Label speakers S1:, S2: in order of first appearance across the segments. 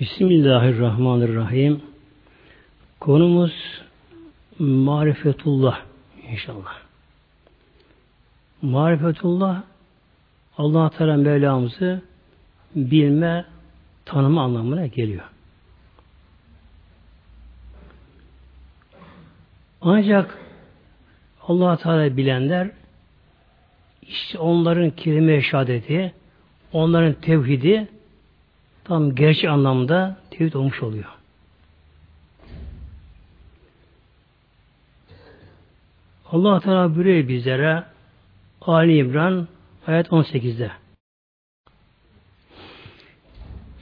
S1: Bismillahirrahmanirrahim. Konumuz marifetullah inşallah. Marifetullah Allah Teala Mevlamızı bilme, tanıma anlamına geliyor. Ancak Allah Teala bilenler işte onların kelime şehadeti, onların tevhidi tam gerçek anlamda tevhid olmuş oluyor. Allah Teala buyuruyor bizlere Ali İmran ayet 18'de.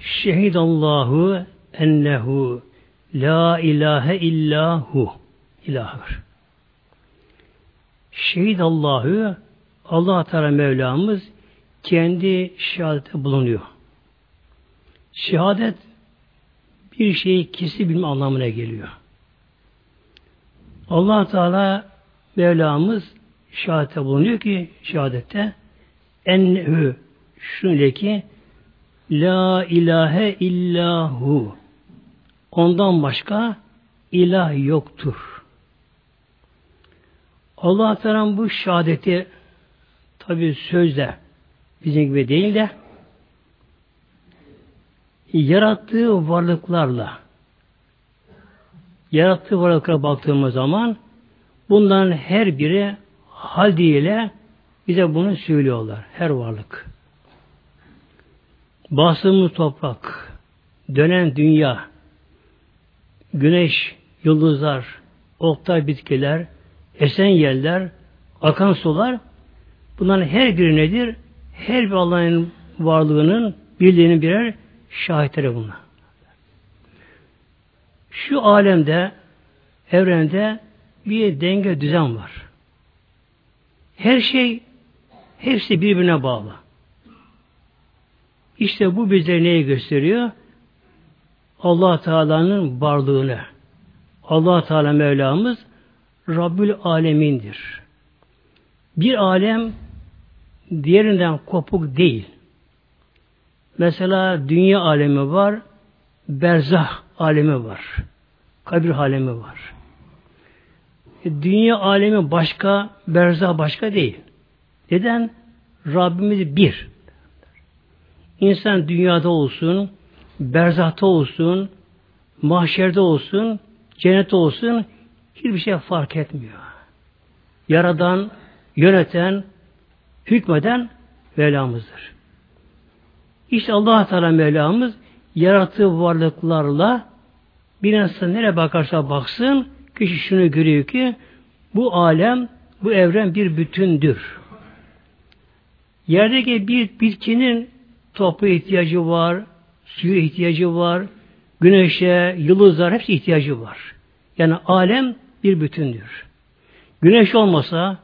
S1: Şehidallahu ennehu la ilahe illahu ilahır. Şehidallahu Allah Teala Mevlamız kendi şehadete bulunuyor. Şehadet bir şeyi kesin bilme anlamına geliyor. Allah Teala Mevlamız şehadete bulunuyor ki şehadette enhü şöyle ki la ilahe illahu ondan başka ilah yoktur. Allah Teala bu şehadeti tabi sözle bizim gibi değil de yarattığı varlıklarla yarattığı varlıklara baktığımız zaman bunların her biri hal diye bize bunu söylüyorlar. Her varlık. Bastığımız toprak, dönen dünya, güneş, yıldızlar, oktay bitkiler, esen yerler, akan sular bunların her biri nedir? Her bir Allah'ın varlığının bildiğinin birer şahitleri bunlar. Şu alemde, evrende bir denge düzen var. Her şey hepsi birbirine bağlı. İşte bu bize neyi gösteriyor? Allah Teala'nın varlığını. Allah Teala Mevlamız Rabbül Alemin'dir. Bir alem diğerinden kopuk değil. Mesela dünya alemi var, berzah alemi var, kabir alemi var. E, dünya alemi başka, berzah başka değil. Neden? Rabbimiz bir. İnsan dünyada olsun, berzahta olsun, mahşerde olsun, cennette olsun hiçbir şey fark etmiyor. Yaradan, yöneten, hükmeden Mevlamızdır. İşte allah Teala Mevlamız yarattığı varlıklarla bir insan nereye bakarsa baksın kişi şunu görüyor ki bu alem, bu evren bir bütündür. Yerdeki bir bitkinin toprağa ihtiyacı var, suya ihtiyacı var, güneşe, yıldızlar hepsi ihtiyacı var. Yani alem bir bütündür. Güneş olmasa,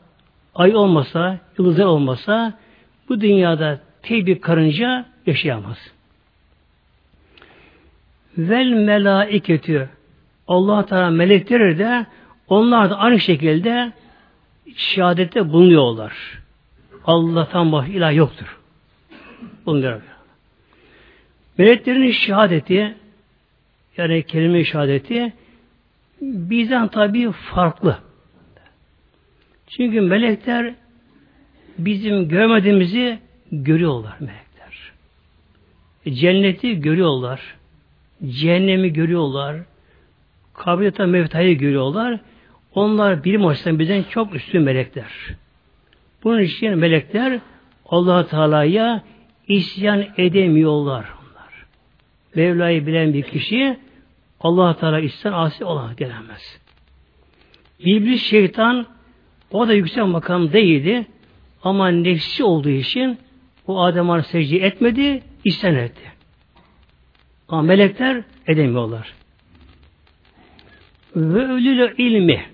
S1: ay olmasa, yıldızlar olmasa bu dünyada tek bir karınca yaşayamaz. Vel melaiketü Allah Teala melekleri de onlar da aynı şekilde şehadette bulunuyorlar. Allah'tan başka ilah yoktur. Bulunuyor. Meleklerin şehadeti yani kelime şehadeti bizden tabi farklı. Çünkü melekler bizim görmediğimizi görüyorlar melekler. Cenneti görüyorlar. Cehennemi görüyorlar. Kabirete mevtayı görüyorlar. Onlar bilim açısından bizden çok üstün melekler. Bunun için melekler allah Teala'ya isyan edemiyorlar. Onlar. Mevla'yı bilen bir kişi allah Teala isyan asi olan gelemez. İblis şeytan o da yüksek makam değildi ama nefsi olduğu için o Adem secde etmedi, isyan etti. Ama melekler edemiyorlar. Ve ölülü ilmi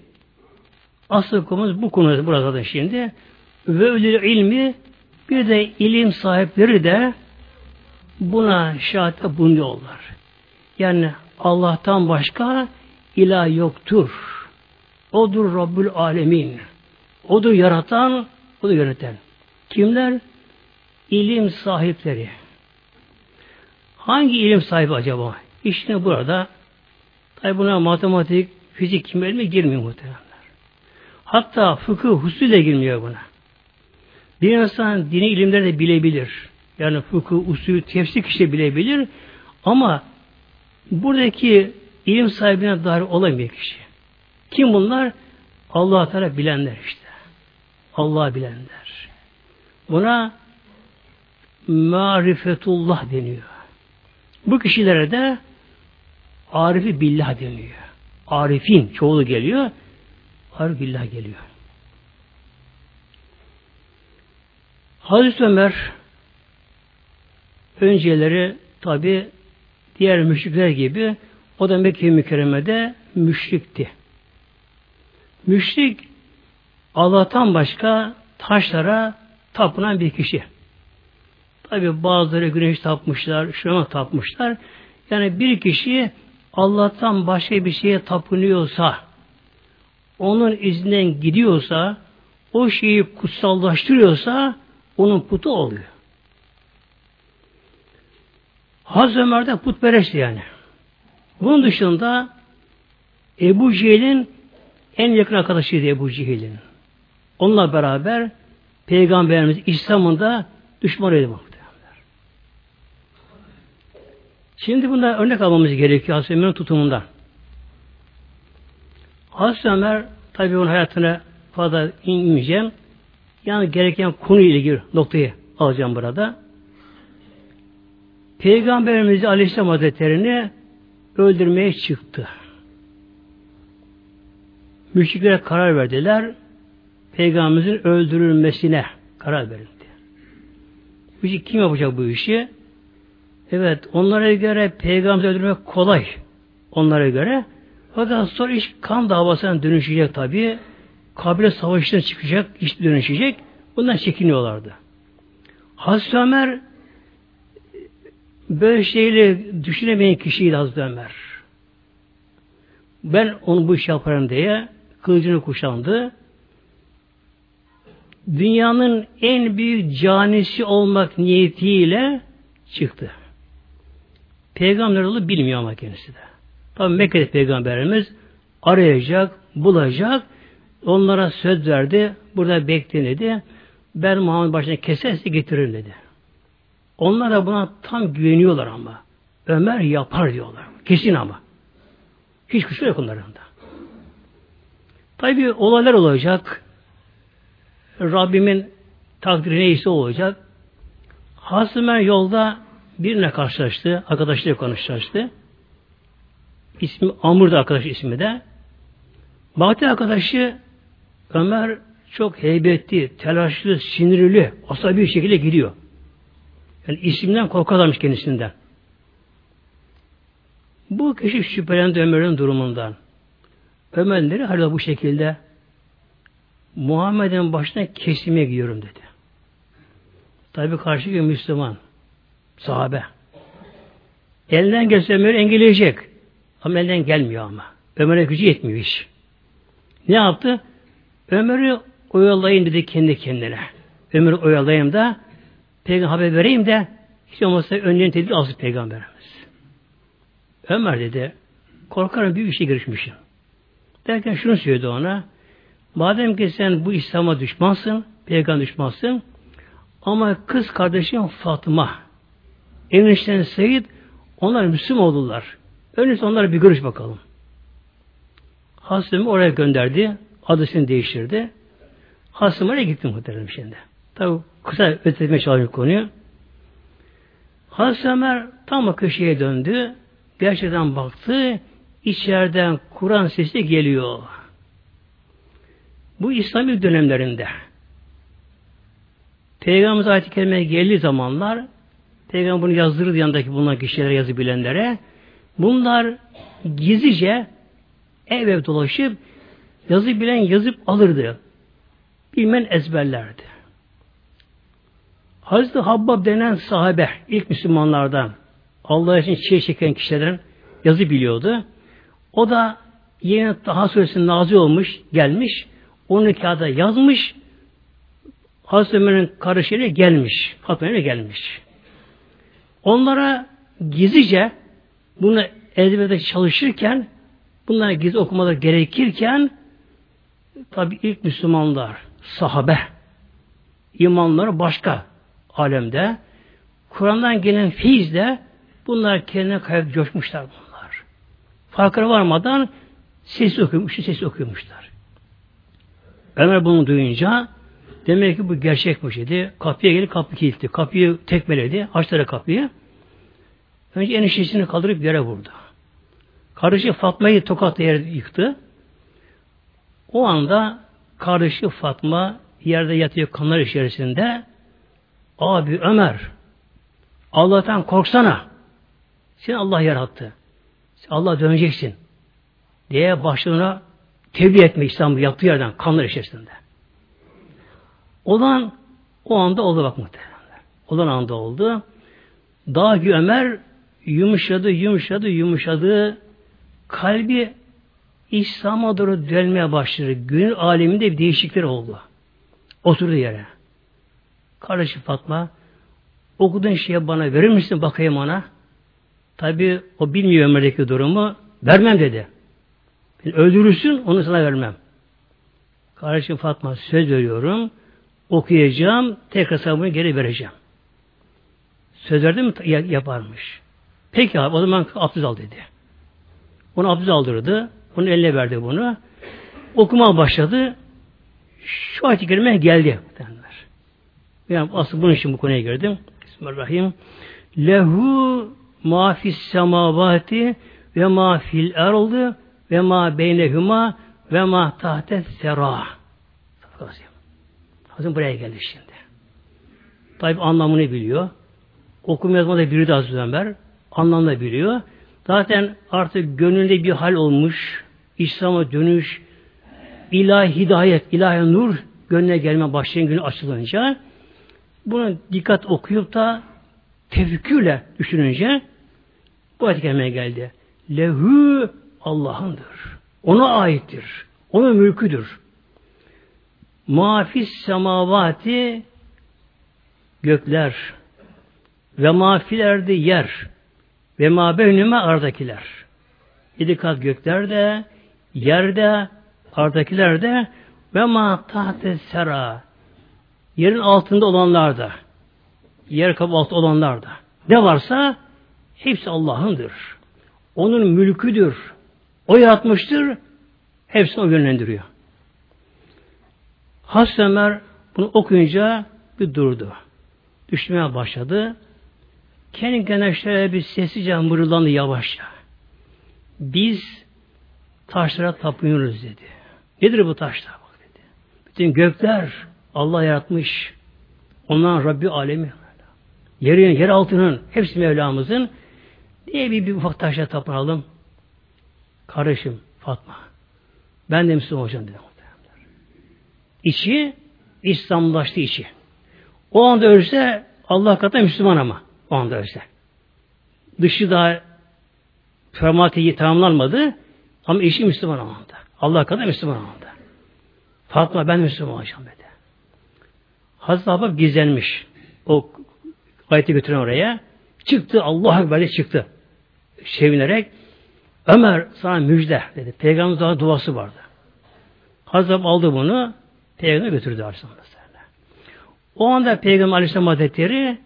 S1: asıl konumuz bu konu burada da şimdi. Ve ölülü ilmi bir de ilim sahipleri de buna şahit bulunuyorlar. Yani Allah'tan başka ilah yoktur. Odur Rabbül Alemin. Odur yaratan, odur yöneten. Kimler? İlim sahipleri. Hangi ilim sahibi acaba? İşte burada tabi buna matematik, fizik, kimya ilmi girmiyor muhtemelen. Hatta fıkıh, husus de girmiyor buna. Bir insan dini ilimleri de bilebilir. Yani fıkıh, usul, tefsir kişi bilebilir. Ama buradaki ilim sahibine dair olamıyor kişi. Kim bunlar? allah Teala bilenler işte. Allah bilenler. Buna marifetullah deniyor. Bu kişilere de arifi billah deniyor. Arifin çoğulu geliyor. Arif billah geliyor. Hazreti Ömer önceleri tabi diğer müşrikler gibi o da Mekke-i Mükerreme'de müşrikti. Müşrik Allah'tan başka taşlara tapınan bir kişi. Tabi bazıları güneş tapmışlar, şuna tapmışlar. Yani bir kişi Allah'tan başka bir şeye tapınıyorsa, onun izinden gidiyorsa, o şeyi kutsallaştırıyorsa, onun putu oluyor. Hazreti Ömer de yani. Bunun dışında Ebu Cehil'in en yakın arkadaşıydı Ebu Cehil'in. Onunla beraber Peygamberimiz İslam'ın da düşmanıydı bu. Şimdi bunda örnek almamız gerekiyor Hazreti Ömer'in tutumundan. Hazreti Ömer tabi onun hayatına fazla inmeyeceğim. Yani gereken konu ilgili noktayı alacağım burada. Peygamberimiz Aleyhisselam Hazretleri'ni öldürmeye çıktı. Müşriklere karar verdiler. Peygamberimizin öldürülmesine karar verildi. Müşrik kim yapacak bu işi? Evet, onlara göre peygamber öldürmek kolay. Onlara göre. Fakat sonra iş kan davasına dönüşecek tabi. Kabile savaşına çıkacak, iş dönüşecek. Bundan çekiniyorlardı. Hazreti Ömer böyle şeyle düşünemeyen kişiydi Hazreti Ömer. Ben onu bu iş yaparım diye kılıcını kuşandı. Dünyanın en büyük canisi olmak niyetiyle çıktı. Peygamber olduğu bilmiyor ama kendisi de. Tabi Mekke'de peygamberimiz arayacak, bulacak, onlara söz verdi, burada bekleyin dedi. Ben Muhammed başına keserse getiririm dedi. Onlar da buna tam güveniyorlar ama. Ömer yapar diyorlar. Kesin ama. Hiç kusur yok onlarında. Tabi olaylar olacak. Rabbimin takdiri neyse olacak. Hasımen yolda birine karşılaştı. Arkadaşıyla konuşlaştı. İsmi Amr da arkadaş ismi de. Baktı arkadaşı Ömer çok heybetli, telaşlı, sinirli, asabi bir şekilde gidiyor. Yani isimden korkarlarmış kendisinden. Bu kişi şüphelendi Ömer'in durumundan. Ömer dedi, hala bu şekilde Muhammed'in başına kesime gidiyorum dedi. Tabi karşı bir Müslüman. Sahabe. Elinden gelse Ömer engelleyecek. Ama elinden gelmiyor ama. Ömer'e gücü yetmiyor iş. Ne yaptı? Ömer'i oyalayayım dedi kendi kendine. Ömer'i oyalayayım da peygamber haber vereyim de hiç olmazsa önlerini tedbir alsın peygamberimiz. Ömer dedi korkarım büyük işe girişmişim. Derken şunu söyledi ona madem ki sen bu İslam'a düşmansın, peygamber düşmansın ama kız kardeşim Fatıma Enişten Seyit onlar Müslüman oldular. Önce onlara bir görüş bakalım. Hasım'ı oraya gönderdi. Adısını değiştirdi. Hasım oraya gitti muhtemelen şimdi. Tabi kısa ötetmeye çalışıyor konuyu. Hazreti Ömer tam o köşeye döndü. Gerçekten baktı. İçeriden Kur'an sesi geliyor. Bu İslami dönemlerinde Peygamberimiz ayet-i geldiği zamanlar Peygamber bunu yazdırır yanındaki bulunan kişilere yazı bilenlere. Bunlar gizlice ev ev dolaşıp yazı bilen yazıp alırdı. Bilmen ezberlerdi. Hazreti Habbab denen sahabe ilk Müslümanlardan Allah için çiğ çeken kişilerden yazı biliyordu. O da yeni daha suresinin nazı olmuş, gelmiş. Onu kağıda yazmış. Hazreti Ömer'in kardeşiyle gelmiş. Fatma'ya gelmiş. Onlara gizlice bunu ezberde çalışırken bunlara gizli okumalar gerekirken tabi ilk Müslümanlar, sahabe, imanları başka alemde. Kur'an'dan gelen feyizle bunlar kendine kayıp coşmuşlar bunlar. Farkına varmadan ses okuyormuş, ses okuyormuşlar. Ömer bunu duyunca demek ki bu gerçekmiş dedi. Kapıya gelip kapı kilitli. Kapıyı tekmeledi. Açtılar kapıyı. Önce eniştesini kaldırıp yere vurdu. Kardeşi Fatma'yı tokatla yere yıktı. O anda kardeşi Fatma yerde yatıyor kanlar içerisinde. Abi Ömer Allah'tan korksana. Seni Allah yarattı. Sen Allah döneceksin. Diye başlığına tebliğ etme İslam'ı yaptığı yerden kanlar içerisinde. Olan o anda oldu bak muhtemelen. Olan anda oldu. Daha ki Ömer yumuşadı, yumuşadı, yumuşadı. Kalbi İslam'a doğru dönmeye başladı. Gönül aleminde bir değişiklikler oldu. Oturdu yere. Kardeşi Fatma okuduğun şeye bana verir misin bakayım ona? Tabi o bilmiyor Ömer'deki durumu. Vermem dedi. Öldürürsün onu sana vermem. Kardeşim Fatma söz veriyorum. Okuyacağım. Tekrar sana bunu geri vereceğim. Söz verdi mi yaparmış. Peki abi o zaman abdest al dedi. Onu abdest aldırdı. Onun eline verdi bunu. Okuma başladı. Şu ayet-i kerime geldi. Yani asıl bunun için bu konuya girdim. Bismillahirrahmanirrahim. Lehu ma fis semavati ve ma fil erdi ve ma beynehuma ve ma tahte sera. Hazım buraya geldi şimdi. Tabi anlamını biliyor. Okuma yazma da biri de Hazreti. Anlamını biliyor. Zaten artık gönlünde bir hal olmuş. İslam'a dönüş, ilahi hidayet, ilahi nur gönlüne gelme başlayan günü açılınca bunu dikkat okuyup da tefekkürle düşününce bu ayet geldi. Lehu Allah'ındır. Ona aittir. Onun mülküdür. Mafis semavati gökler ve mafilerde yer ve ma beynüme ardakiler. Yedi kat göklerde, yerde, ardakiler ve ma tahte sera yerin altında olanlar da yer kapı altı olanlar ne varsa hepsi Allah'ındır. Onun mülküdür. O yaratmıştır. Hepsini o yönlendiriyor. Hazreti Ömer bunu okuyunca bir durdu. Düşmeye başladı. Kendi kendine bir sessizce mırıldandı yavaşça. Biz taşlara tapınıyoruz dedi. Nedir bu taşlar? Bak dedi. Bütün gökler Allah yaratmış. Ondan Rabbi alemi. Yerin, yer altının hepsi Mevlamızın. Niye bir, bir ufak taşla tapınalım? Kardeşim Fatma. Ben de Müslüman olacağım dedim. İçi İslamlaştı içi. O anda ölse Allah katında Müslüman ama. O anda ölse. Dışı daha formatiyi tamamlanmadı ama işi Müslüman anda. Allah kadar Müslüman anda. Fatma ben Müslüman olacağım dedi. Hazreti Habab gizlenmiş. O ayeti götüren oraya. Çıktı. Allah Ekber'de çıktı. Sevinerek Ömer sana müjde dedi. Peygamber daha duası vardı. Hazreti aldı bunu. Peygamber götürdü Aleyhisselam. O anda Peygamber Aleyhisselam Hazretleri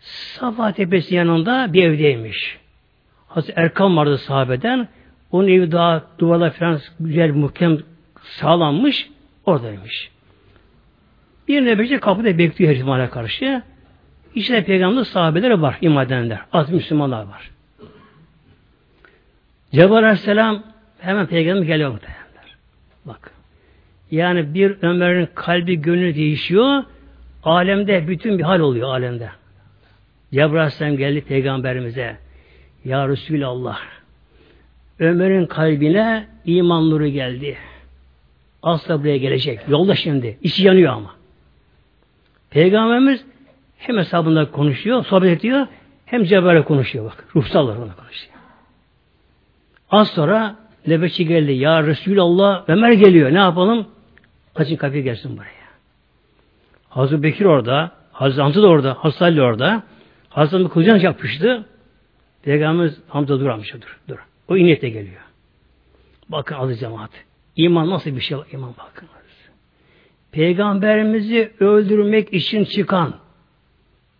S1: Safa Tepesi yanında bir evdeymiş. Hazreti Erkam vardı sahabeden. Onun evi daha duvarla falan güzel, muhkem sağlanmış. Oradaymış. Bir nebeci kapıda bekliyor zamana karşı. İçinde peygamber sahabeleri var, iman edenler. Az Müslümanlar var. Cebrail Aleyhisselam hemen peygamber geliyor muhtemelenler. Bak. Yani bir Ömer'in kalbi, gönlü değişiyor. Alemde bütün bir hal oluyor alemde. Cebrail Aleyhisselam geldi peygamberimize. Ya Resulallah. Ömer'in kalbine iman nuru geldi. Asla buraya gelecek. Yolda şimdi. İçi yanıyor ama. Peygamberimiz hem hesabında konuşuyor, sohbet ediyor, hem Cebrail'e konuşuyor bak. Ruhsal olarak konuşuyor. Az sonra nöbetçi geldi. Ya Resulallah Ömer geliyor. Ne yapalım? Açın kapıyı gelsin buraya. Hazreti Bekir orada. Hazreti Hamza da orada. Hazreti Ali orada. Hazreti Hamza kılıcına yapıştı. Peygamberimiz Hamza dur amca dur. dur. O iniyette geliyor. Bakın aziz cemaat. İman nasıl bir şey? İman bakın. Peygamberimizi öldürmek için çıkan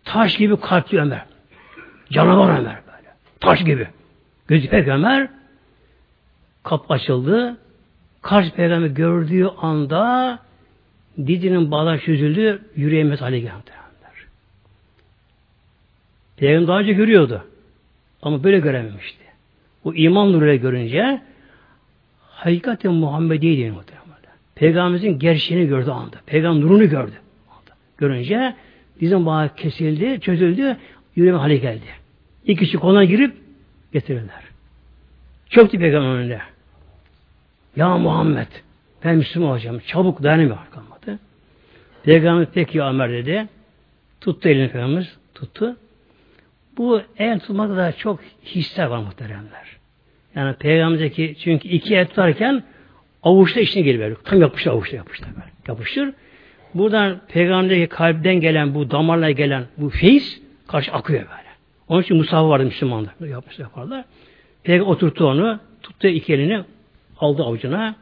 S1: taş gibi kalpli Ömer. Canavar Ömer böyle. Taş gibi. Gözü peygamber kap açıldı. Karşı peygamber gördüğü anda dizinin bağlar çözüldü. Yüreğimiz hale geldi. Peygamber daha önce görüyordu. Ama böyle görememişti. Bu iman nuruyla görünce hakikaten Muhammediye diye muhtemelen. Peygamberimizin gerçeğini gördü anda. Peygamber nurunu gördü. Görünce dizin bağı kesildi, çözüldü, yüreğime hale geldi. İki kişi koluna girip getirirler. Çöktü peygamber önünde. Ya Muhammed ben Müslüman olacağım. Çabuk dayanamıyor kalmadı. Peygamber peki ya Ömer dedi. Tuttu elini peygamberimiz. Tuttu. Bu el tutmakta da çok hisler var muhteremler. Yani peygamberdeki çünkü iki et varken avuçta içine geliyor. Tam yapıştır avuçta yapıştır. Yapıştır. Buradan peygamberdeki kalpten gelen bu damarla gelen bu feyiz karşı akıyor böyle. Onun için musafı vardı Müslümanlar. Yapmışlar yaparlar. Peygamber oturttu onu. Tuttu iki elini aldı avucuna.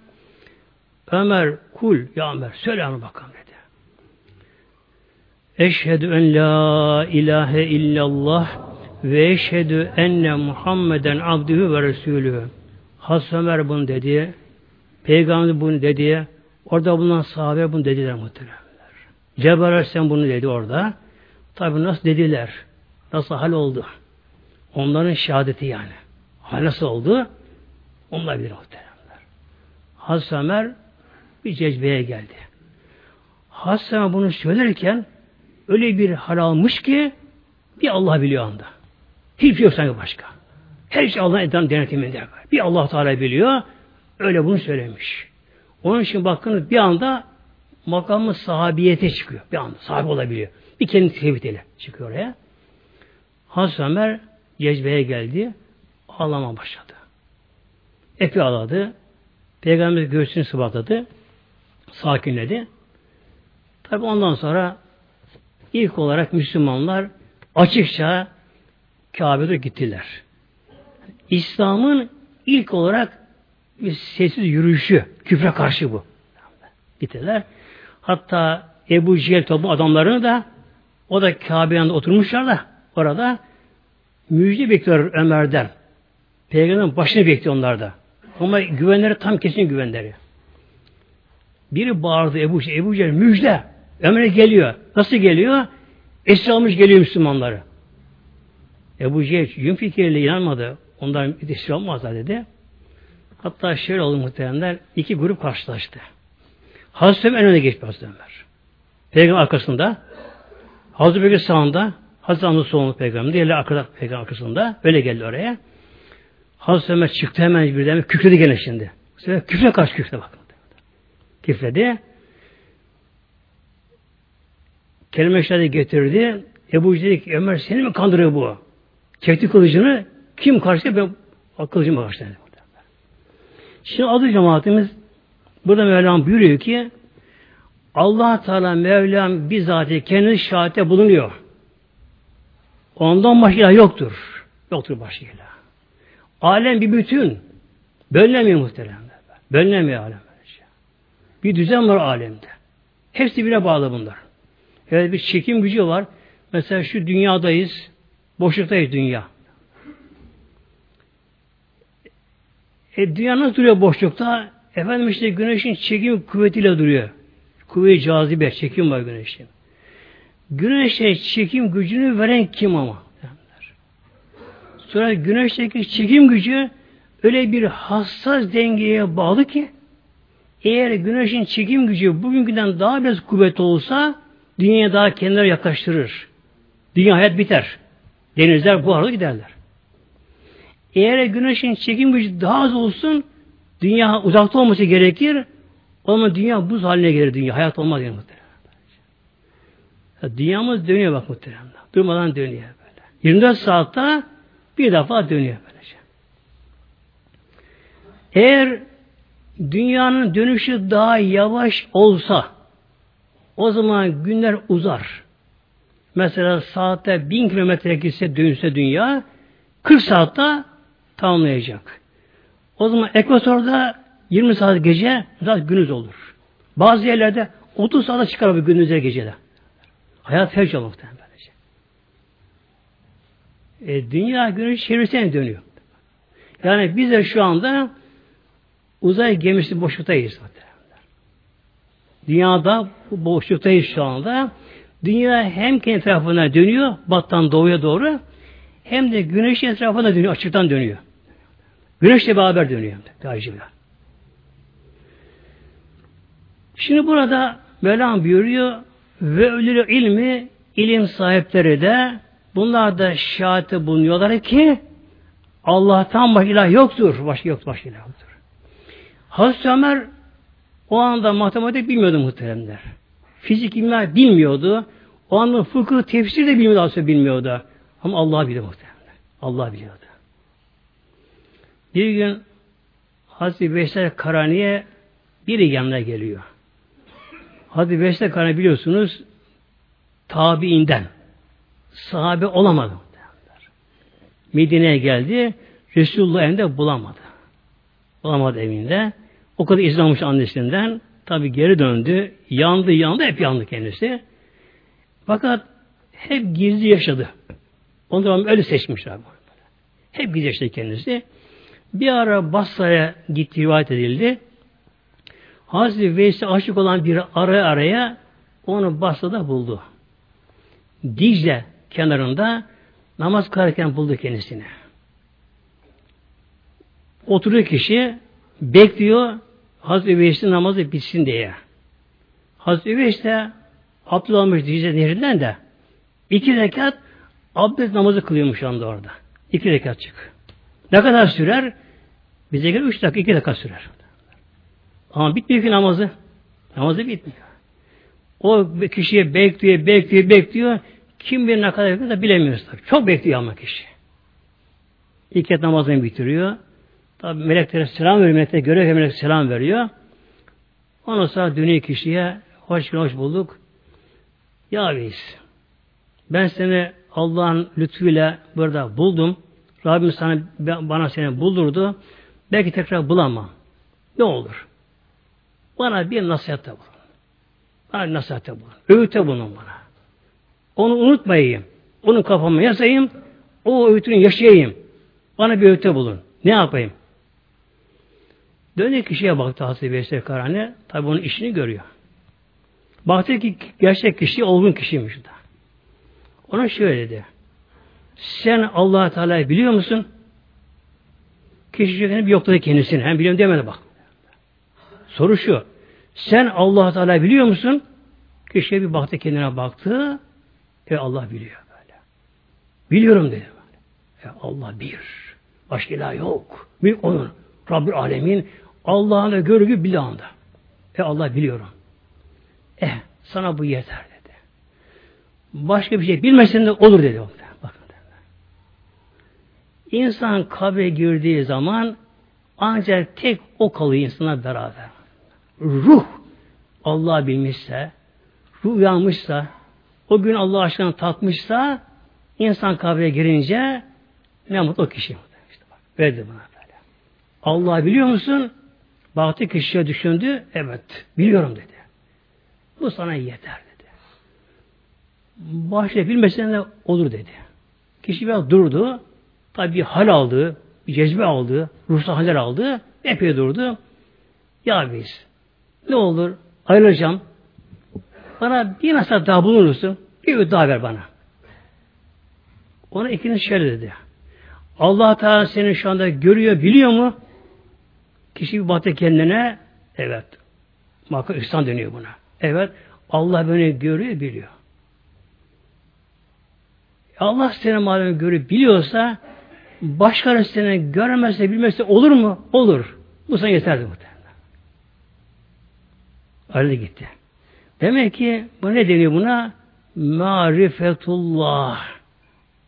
S1: Ömer kul ya Ömer söyle onu bakalım dedi. Eşhedü en la ilahe illallah ve eşhedü enne Muhammeden abdühü ve resulühü. Has Ömer bunu dedi. Peygamber bunu dedi. Orada bulunan sahabe bunu dediler muhteremler. Cebrail sen bunu dedi orada. Tabi nasıl dediler? Nasıl hal oldu? Onların şehadeti yani. Hal nasıl oldu? Onlar bilir muhteremler. Hazreti Ömer bir cezbeye geldi. Hazreti Ömer bunu söylerken öyle bir hal almış ki bir Allah biliyor anda. Hiçbir şey yok sanki başka. Her şey Allah'ın eden denetiminde. Bir Allah Teala biliyor. Öyle bunu söylemiş. Onun için bakın bir anda makamı sahabiyete çıkıyor. Bir anda sahibi olabiliyor. Bir kendi tevhidiyle çıkıyor oraya. Hazreti Ömer cezbeye geldi. Ağlama başladı. Epey ağladı. Peygamber göğsünü sıvatladı. Sakinledi. Tabi ondan sonra ilk olarak Müslümanlar açıkça Kabe'de gittiler. İslam'ın ilk olarak bir sessiz yürüyüşü, küfre karşı bu. Gittiler. Hatta Ebu Cehil toplum adamlarını da o da Kabe oturmuşlar da orada müjde bekliyor Ömer'den. Peygamberin başını bekliyor onlar da. Ama güvenleri tam kesin güvenleri. Biri bağırdı Ebu Ebu Cehil müjde. Ömer'e geliyor. Nasıl geliyor? Esir almış geliyor Müslümanları. Ebu Cehil yün fikirle inanmadı. Ondan esir olmazlar dedi. Hatta şöyle oldu muhteremler. iki grup karşılaştı. Hazreti Ömer öne geçti Hazreti Ömer. Peygamber arkasında. Hazreti Bekir sağında. Hazreti Hamza solunda peygamber. Diğerleri arkada peygamber arkasında. Öyle geldi oraya. Hazreti Ömer çıktı hemen birden küfredi gene şimdi. Küfre karşı küfre bakın. Küfredi. Kelime şahidi getirdi. Ebu Cehil dedi ki Ömer seni mi kandırıyor bu? Çekti kılıcını. Kim karşı? Ben kılıcımı karşı. Şimdi adı cemaatimiz burada Mevlam buyuruyor ki allah Teala Mevlam bizzat kendi şahite bulunuyor. Ondan başka yoktur. Yoktur başka ilah. Alem bir bütün. Bölünemiyor muhteremler. Bölünemiyor alem. Bir düzen var alemde. Hepsi bile bağlı bunlar. Evet bir çekim gücü var. Mesela şu dünyadayız. Boşluktayız dünya. E dünya nasıl duruyor boşlukta? Efendim işte güneşin çekim kuvvetiyle duruyor. Kuvve-i cazibe, çekim var güneşin. Güneşe çekim gücünü veren kim ama? Sonra güneşteki çekim gücü öyle bir hassas dengeye bağlı ki eğer güneşin çekim gücü bugünküden daha biraz kuvvetli olsa dünyaya daha kendine yaklaştırır. Dünya hayat biter. Denizler bu arada giderler. Eğer güneşin çekim gücü daha az olsun dünya uzakta olması gerekir. O zaman dünya buz haline gelir dünya. Hayat olmaz yani muhtemelen. Dünyamız dönüyor bak muhtemelen. Durmadan dönüyor böyle. 24 saatte bir defa dönüyor böylece. Eğer dünyanın dönüşü daha yavaş olsa o zaman günler uzar. Mesela saatte bin kilometre gitse dönse dünya 40 saatte tamamlayacak. O zaman ekvatorda 20 saat gece zaten gündüz olur. Bazı yerlerde 30 saate çıkar bu gündüzler gecede. Hayat felç olur muhtemelen. E, dünya güneş çevresine dönüyor. Yani biz de şu anda uzay gemisi boşluktayız zaten. Dünyada boşluktayız şu anda. Dünya hem kendi etrafına dönüyor, battan doğuya doğru, hem de güneşin etrafına dönüyor, açıktan dönüyor. Güneşle beraber dönüyor. Tercihler. Şimdi burada Mevlam buyuruyor ve ölür ilmi ilim sahipleri de bunlar da şahate bulunuyorlar ki Allah'tan başka ilah yoktur. Başka yoktur, başka ilah yoktur. Hazreti Ömer o anda matematik bilmiyordu muhteremler. Fizik, kimya bilmiyordu. O anda fıkıh, tefsir de bilmiyordu aslında bilmiyordu. Ama Allah biliyor muhteremler. Allah biliyordu. Bir gün Hazreti Veysel Karani'ye biri yanına geliyor. Hazreti Veysel Karani biliyorsunuz tabiinden sahabe olamadı. Medine'ye geldi. Resulullah evinde bulamadı. Bulamadı evinde. O kadar izlanmış annesinden. Tabi geri döndü. Yandı yandı. Hep yandı kendisi. Fakat hep gizli yaşadı. Ondan öyle seçmişler. Hep gizli yaşadı kendisi. Bir ara Basra'ya gitti rivayet edildi. Hazreti Veys'e aşık olan bir araya araya onu Basra'da buldu. Dicle kenarında namaz kılarken buldu kendisini. Oturuyor kişi bekliyor Hazreti Üveys'in namazı bitsin diye. Hazreti Üveys de almış Dicle nehrinden de iki rekat abdest namazı kılıyormuş şu anda orada. İki rekat çık. Ne kadar sürer? Bize göre üç dakika, iki dakika sürer. Ama bitmiyor ki namazı. Namazı bitmiyor. O kişiye bekliyor, bekliyor, bekliyor. Kim bilir ne kadar bekliyor da bilemiyoruz tabii. Çok bekliyor ama kişi. İlk et namazını bitiriyor. Tabi meleklere selam veriyor. Meleklere görev melek selam veriyor. Ondan sonra dönüyor kişiye hoş hoş bulduk. Ya biz ben seni Allah'ın lütfuyla burada buldum. Rabbim sana bana seni buldurdu. Belki tekrar bulamam. Ne olur? Bana bir nasihatte bulun. Bana bir nasihatte bulun. Öğüte bulun bana. Onu unutmayayım. Onu kafama yazayım. O öğütünü yaşayayım. Bana bir öğüte bulun. Ne yapayım? Döndü kişiye baktı Hazreti Veysel Karani. Tabi onun işini görüyor. Baktı ki gerçek kişi olgun kişiymiş da. Ona şöyle dedi. Sen allah Teala'yı biliyor musun? Kişi bir yokladı kendisini. Hem biliyorum demedi bak. Soru şu. Sen allah Teala biliyor musun? Kişiye bir baktı kendine baktı. E Allah biliyor böyle. Biliyorum dedi. E Allah bir. Başka ilah yok. Bir onun. Rabbül Alemin Allah'ın görgü bir anda. E Allah biliyorum. Eh sana bu yeter dedi. Başka bir şey bilmesen de olur dedi. Bakın İnsan kabre girdiği zaman ancak tek o kalıyor insana beraber. Ruh Allah bilmişse, ruh uyanmışsa, o gün Allah aşkına tatmışsa, insan kabre girince ne mutlu kişi. İşte bak, verdi buna böyle. Allah biliyor musun? Baktı kişiye düşündü. Evet. Biliyorum dedi. Bu sana yeter dedi. Başka bilmesen de olur dedi. Kişi biraz durdu. Tabi hal aldı. Bir cezbe aldı. Ruhsal haller aldı. Epey durdu. Ya biz ne olur ayrılacağım. Bana bir nasihat daha bulunursun. Bir öğüt daha ver bana. Ona ikinci şöyle dedi. Allah Teala seni şu anda görüyor, biliyor mu? Kişi bir baktı kendine, evet. Bakın İhsan dönüyor buna. Evet, Allah beni görüyor, biliyor. Allah seni madem görüyor, biliyorsa başkaları seni görmezse, bilmezse olur mu? Olur. Bu sana yeterli muhtemelen. Ayrıldı gitti. Demek ki bu ne deniyor buna? Marifetullah.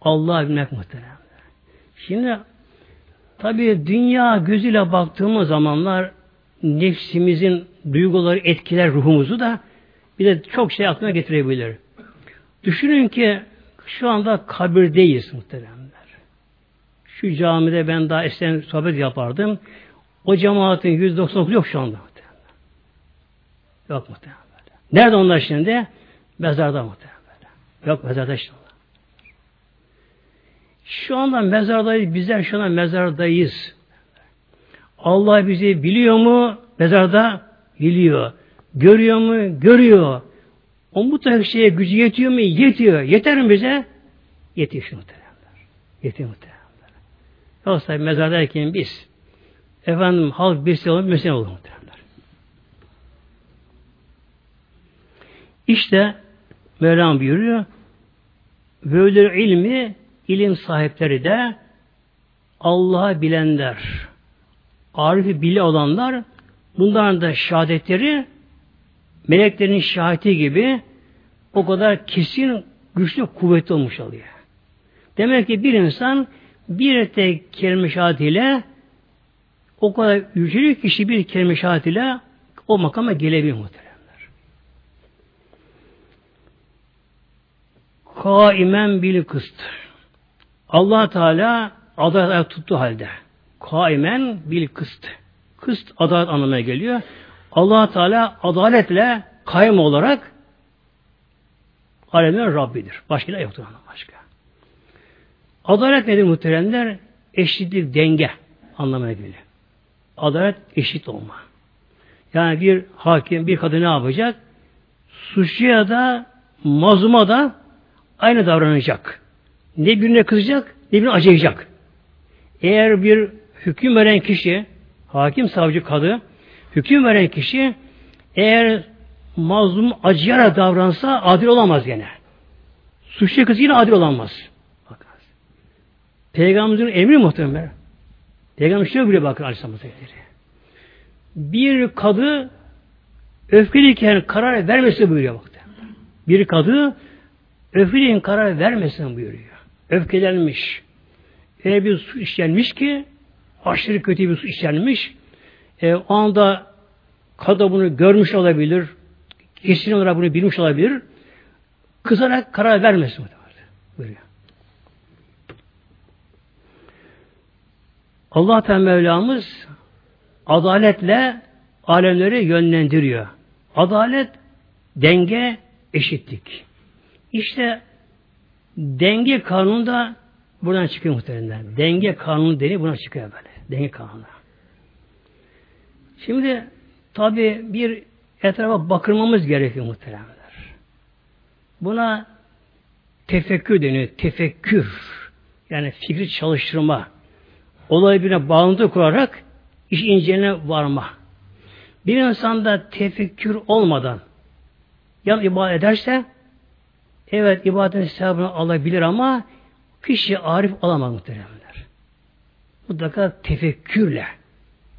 S1: Allah bilmek muhtemelen. Şimdi Tabi dünya gözüyle baktığımız zamanlar nefsimizin duyguları etkiler ruhumuzu da bir de çok şey aklına getirebilir. Düşünün ki şu anda kabirdeyiz muhteremler. şu camide ben daha eskiden sohbet yapardım. O cemaatin yüz doksan yok şu anda. Yok muhtemelen. Nerede onlar şimdi? Mezarda muhtemelen. Yok mezarda onlar. Şu anda mezardayız. Bizler şu anda mezardayız. Allah bizi biliyor mu? Mezarda biliyor. Görüyor mu? Görüyor. O mutlaka şeye gücü yetiyor mu? Yetiyor. Yeter mi bize? Yetiyor şu muhtemelen. Yetiyor muhtemelen. Yoksa mezardayken biz efendim halk bir şey olur, mesele olur muhtemelen. İşte Mevlam buyuruyor böyle ilmi ilim sahipleri de Allah'ı bilenler arifi bile olanlar bunların da şehadetleri meleklerin şahiti gibi o kadar kesin, güçlü, kuvvetli olmuş oluyor. Demek ki bir insan bir tek kelime şahadiyle o kadar yücelük kişi bir kelime şahadiyle o makama gelebilir muhteremler. Kaimen bil kıst. allah Teala adalet tuttu halde. Kaimen bil kıst. Kıst adalet anlamına geliyor allah Teala adaletle kaym olarak alemlerin Rabbidir. Başka yoktur ondan başka. Adalet nedir muhteremler? Eşitlik, denge anlamına geliyor. Adalet eşit olma. Yani bir hakim, bir kadın ne yapacak? Suçluya da, mazluma da aynı davranacak. Ne birine kızacak, ne birine acıyacak. Eğer bir hüküm veren kişi, hakim, savcı, kadı, hüküm veren kişi eğer mazlum acıyarak davransa adil olamaz gene. Suçlu kız yine adil olamaz. Bakın. Peygamberimizin emri muhtemelen. Peygamber şöyle bile bakın Aleyhisselam Hazretleri. Bir kadı öfkeliyken karar vermesi buyuruyor bak. Bir kadı öfkeliyken karar vermesin buyuruyor. Öfkelenmiş. Eğer bir su işlenmiş ki aşırı kötü bir su işlenmiş e, o anda kadı bunu görmüş olabilir, kesin olarak bunu bilmiş olabilir, kızarak karar vermesin. Buyuruyor. Allah Teala Mevlamız adaletle alemleri yönlendiriyor. Adalet, denge, eşitlik. İşte denge kanunu da buradan çıkıyor muhtemelen. Denge kanunu deniyor buradan çıkıyor böyle. Denge kanunu. Şimdi tabi bir etrafa bakırmamız gerekiyor muhteremler. Buna tefekkür deniyor. Tefekkür. Yani fikri çalıştırma. Olay birine bağlantı kurarak iş inceline varma. Bir insanda tefekkür olmadan yan ibadet ederse evet ibadetin sevabını alabilir ama kişi arif alamaz muhteremler. Mutlaka tefekkürle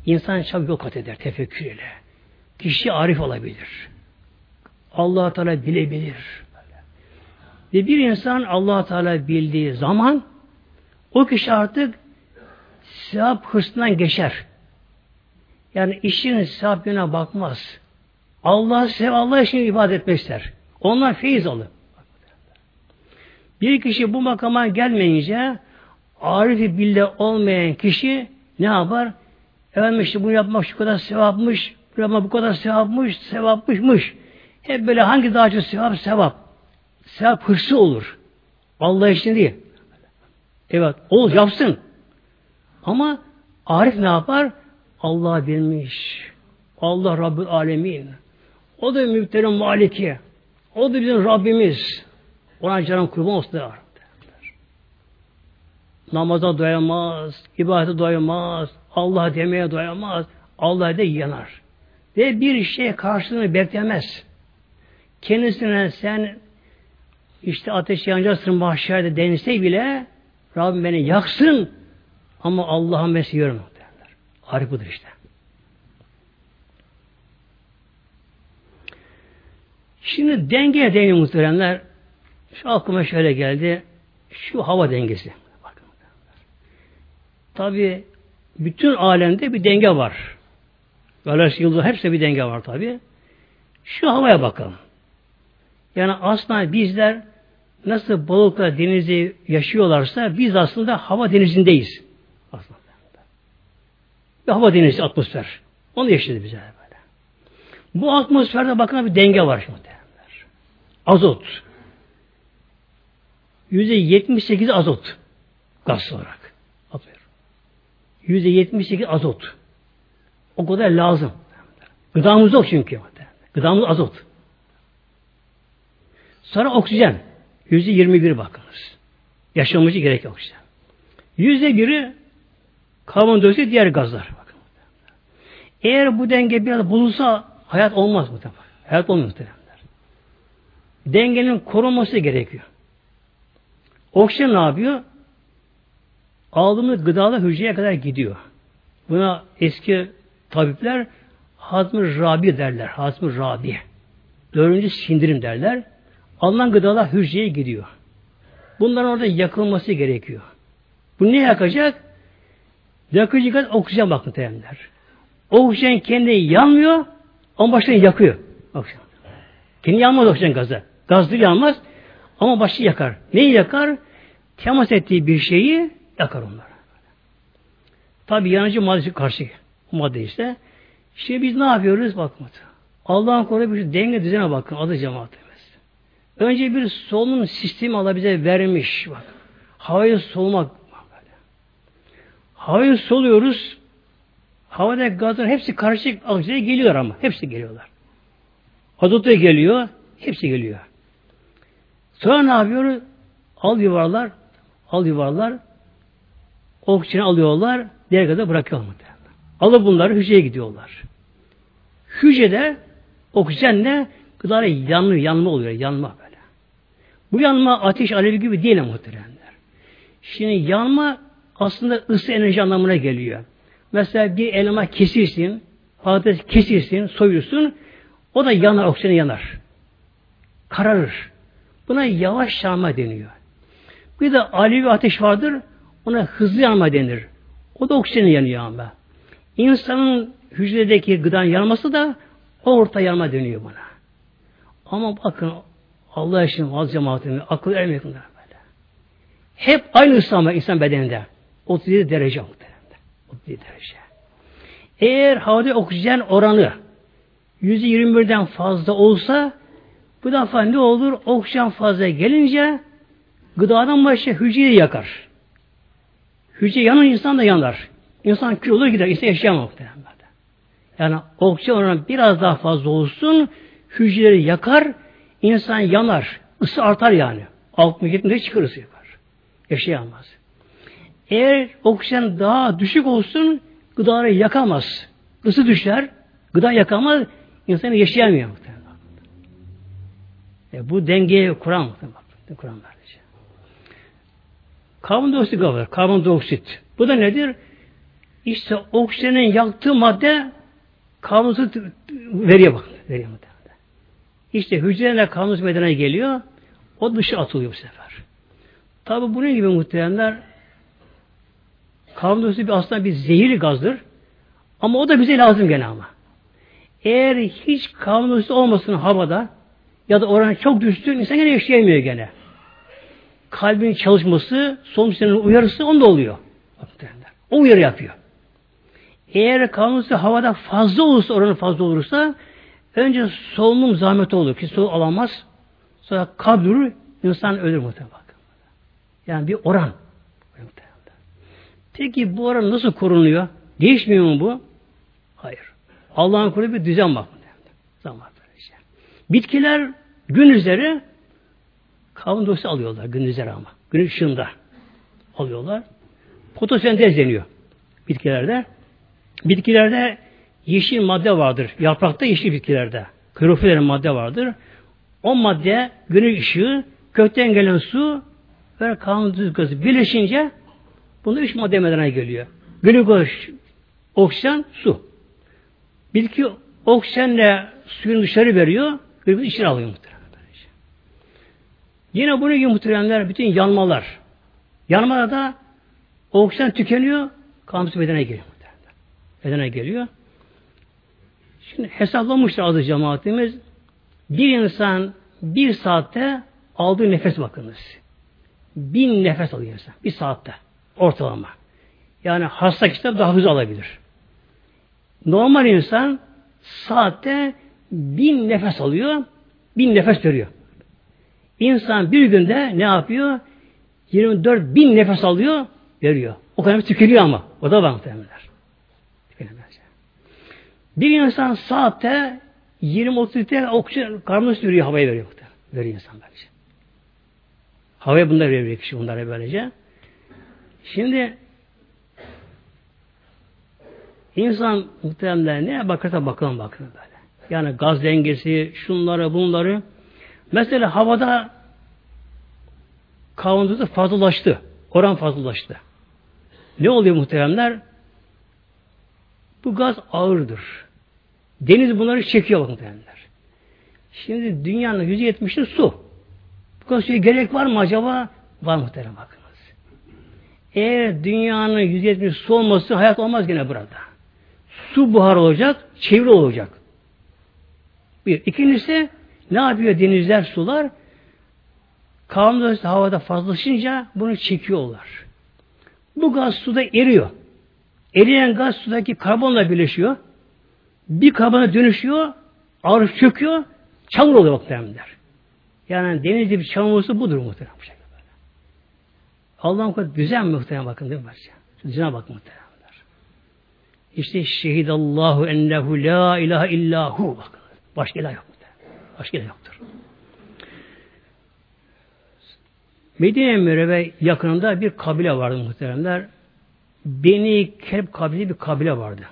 S1: İnsan çabuk yok kat eder tefekkür ile. Kişi arif olabilir. allah Teala bilebilir. Ve bir insan allah Teala bildiği zaman o kişi artık sevap hırsından geçer. Yani işin sevap bakmaz. Allah sev Allah için ibadet etmek ister. Onlar feyiz alır. Bir kişi bu makama gelmeyince arifi bilde olmayan kişi ne yapar? Efendim işte bunu yapmak şu kadar sevapmış, bunu yapmak bu kadar sevapmış, sevapmışmış. Hep böyle hangi daha çok sevap, sevap. Sevap hırsı olur. Allah için değil. Evet, ol yapsın. Ama Arif ne yapar? Allah bilmiş. Allah Rabbül Alemin. O da müptelin maliki. O da bizim Rabbimiz. Ona canım kurban olsun der. Namaza doyamaz, ibadete doyamaz, Allah demeye doyamaz. Allah da yanar. Ve bir şey karşılığını beklemez. Kendisine sen işte ateş yanacaksın mahşerde denilse bile Rabbim beni yaksın ama Allah'ın mesiyorum derler. Arif budur işte. Şimdi denge denge muhteremler şu aklıma şöyle geldi. Şu hava dengesi. Tabi bütün alemde bir denge var. Galaksi yıldız hepsinde bir denge var tabi. Şu havaya bakalım. Yani aslında bizler nasıl balıklar denizde yaşıyorlarsa biz aslında hava denizindeyiz. bir hava denizi atmosfer. Onu yaşadı bize böyle. Bu atmosferde bakın bir denge var şimdi. Azot. Yüzde yetmiş sekiz azot. Gaz olarak. Yetmiş sekiz azot. O kadar lazım. Gıdamız yok çünkü. Gıdamız azot. Sonra oksijen. Yüzde yirmi bir bakınız. Yaşamamızı gerek oksijen. Yüzde biri karbondioksit diğer gazlar. Bakın. Eğer bu denge biraz bulunsa hayat olmaz bu tabi. Hayat olmuyor muhtemelen. Dengenin korunması gerekiyor. Oksijen ne yapıyor? Aldığımız gıdalar hücreye kadar gidiyor. Buna eski tabipler hazmı rabi derler. Hazmı rabi. Dördüncü sindirim derler. Alınan gıdalar hücreye gidiyor. Bunların orada yakılması gerekiyor. Bu ne yakacak? Yakıcı gaz oksijen bakın terimler. Oksijen kendi yanmıyor ama başını yakıyor. Oksijen. Kendi yanmaz oksijen gazı. Gazlı yanmaz ama başı yakar. Neyi yakar? Temas ettiği bir şeyi yakar onları. Tabi yanıcı maddesi karşı madde işte. Şimdi biz ne yapıyoruz? Bakmadı. Allah'ın koruduğu bir denge düzene bakın adı cemaatimiz. Önce bir solunum sistemi Allah bize vermiş. Bak. Havayı solumak. Havayı soluyoruz. Havada gazlar hepsi karışık oksijene geliyor ama. Hepsi geliyorlar. Azot da geliyor. Hepsi geliyor. Sonra ne yapıyoruz? Al yuvarlar. Al yuvarlar. Oksijeni alıyorlar. Diğer kadar bırakıyorlar. Alıp bunları hücreye gidiyorlar. Hücrede oksijenle gıdalar yanma, yanma oluyor. Yanma böyle. Bu yanma ateş alevi gibi değil muhteremler. Şimdi yanma aslında ısı enerji anlamına geliyor. Mesela bir elma kesirsin, patates kesirsin, soyursun, o da yanar, oksijen yanar. Kararır. Buna yavaş yanma deniyor. Bir de alevi ateş vardır, ona hızlı yanma denir. O da oksijen yanıyor ama. İnsanın hücredeki gıdan yanması da orta yanma deniyor buna. Ama bakın Allah için az cemaatini akıl ermiyor böyle. Hep aynı ıslanma insan bedeninde. 37 derece muhtemelen. 37 derece. Eğer havada oksijen oranı %21'den fazla olsa bu defa ne olur? Oksijen fazla gelince gıdadan başka hücreyi yakar. Hücre yanan insan da yanar. İnsan kül olur gider. İnsan yaşayamaz. Yani oksijen oranı biraz daha fazla olsun hücreleri yakar, insan yanar. Isı artar yani. Alt mühitinde çıkar ısı yapar. Yaşayamaz. Eğer oksijen daha düşük olsun gıdaları yakamaz. Isı düşer, gıda yakamaz, insan yaşayamıyor. E, bu dengeyi kuran. Kuran böylece. Karbondioksit var. Karbondioksit. Bu da nedir? İşte oksijenin yaktığı madde karbondioksit veriyor bak. Veriyor muhtemelen. İşte hücrelerle karbondioksit meydana geliyor. O dışı atılıyor bu sefer. Tabi bunun gibi muhteremler karbondioksit aslında bir zehirli gazdır. Ama o da bize lazım gene ama. Eğer hiç karbondioksit olmasın havada ya da oranı çok düştü insan gene yaşayamıyor gene. Kalbin çalışması, sisteminin uyarısı onda oluyor. O uyarı yapıyor. Eğer karbondioksit havada fazla olursa, oranı fazla olursa önce solunum zahmeti olur. Ki solunum alamaz. Sonra kalp insan ölür muhtemelen. Yani bir oran. Peki bu oran nasıl korunuyor? Değişmiyor mu bu? Hayır. Allah'ın kurduğu bir düzen bak. Zaman. Bitkiler gün üzeri karbondioksit alıyorlar gün üzeri ama. Gün ışığında alıyorlar. Fotosentez deniyor bitkilerde. Bitkilerde yeşil madde vardır. Yaprakta yeşil bitkilerde. Klorofil madde vardır. O madde güneş ışığı, kökten gelen su ve karbondioksit gazı birleşince bunu üç madde meydana geliyor. Glikoz, oksijen, su. Bitki oksijenle suyun dışarı veriyor, glikoz içine alıyor muhtemelen. Yine bunu gibi muhteremler bütün yanmalar. Yanmada da oksijen tükeniyor, karbondioksit bedene geliyor. Bedene geliyor. Şimdi hesaplamışlar adı cemaatimiz. Bir insan bir saatte aldığı nefes bakınız. Bin nefes alıyor insan. Bir saatte. Ortalama. Yani hasta kişiler daha hızlı alabilir. Normal insan saatte bin nefes alıyor, bin nefes veriyor. İnsan bir günde ne yapıyor? 24 bin nefes alıyor, veriyor. O kadar tükürüyor ama. O da var muhtemelenler. Bir insan saatte 20-30 litre oksijen karbon veriyor, havaya veriyor. Veriyor insan böylece. Havaya bunlar veriyor kişi bunlara böylece. Şimdi insan muhtemelen ne bakarsa bakalım bakın böyle. Yani gaz dengesi, şunları bunları. Mesela havada karbondioksit fazlalaştı. Oran fazlalaştı. Ne oluyor muhteremler? Bu gaz ağırdır. Deniz bunları çekiyor muhteremler. Şimdi dünyanın yüzde yetmişi su. Bu kadar suya gerek var mı acaba? Var muhterem bakınız. Eğer dünyanın yüzde yetmişi su olması hayat olmaz gene burada. Su buhar olacak, çevre olacak. Bir. İkincisi ne yapıyor denizler, sular? Karbondioksit havada fazlaşınca bunu çekiyorlar. Bu gaz suda eriyor. Eriyen gaz sudaki karbonla birleşiyor. Bir karbona dönüşüyor, ağır çöküyor, çamur oluyor muhtemelenler. Yani denizde bir çamur olsa budur muhtemelen. Allah'ın kadar düzen muhtemelen bakın değil mi? Düzene bak muhtemelenler. İşte şehidallahu ennehu la ilahe illahu bakın. Başka ilah yok muhtemelen. Başka ilah yoktur. Medine Müreve yakınında bir kabile vardı muhteremler. Beni Kelp kabile bir kabile vardı.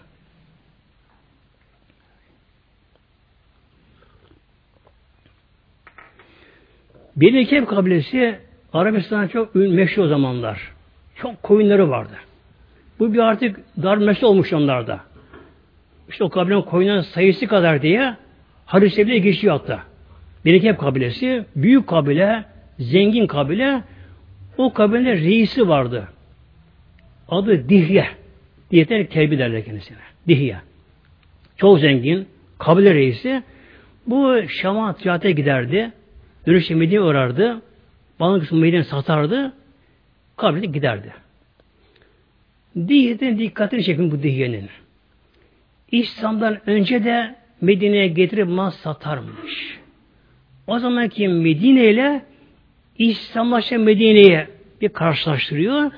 S1: Beni Kelp kabilesi Arabistan'a çok meşhur o zamanlar. Çok koyunları vardı. Bu bir artık dar meşhur olmuş onlarda. İşte o kabilenin koyunların sayısı kadar diye hadise bile geçiyor hatta. Berekep kabilesi büyük kabile, zengin kabile. O kabilenin reisi vardı. Adı Dihye. Diyetler kelbi derler kendisine. Dihye. Çok zengin. Kabile reisi. Bu Şam'a ticarete giderdi. Dönüşte Medine'ye uğrardı. Bana kısmı Medine'ye satardı. Kabile giderdi. Dihye'den dikkatini çekin bu Dihye'nin. İslam'dan önce de Medine'ye getirip mal satarmış. O zamanki Medine ile İslamlaşan Medine'ye bir karşılaştırıyor.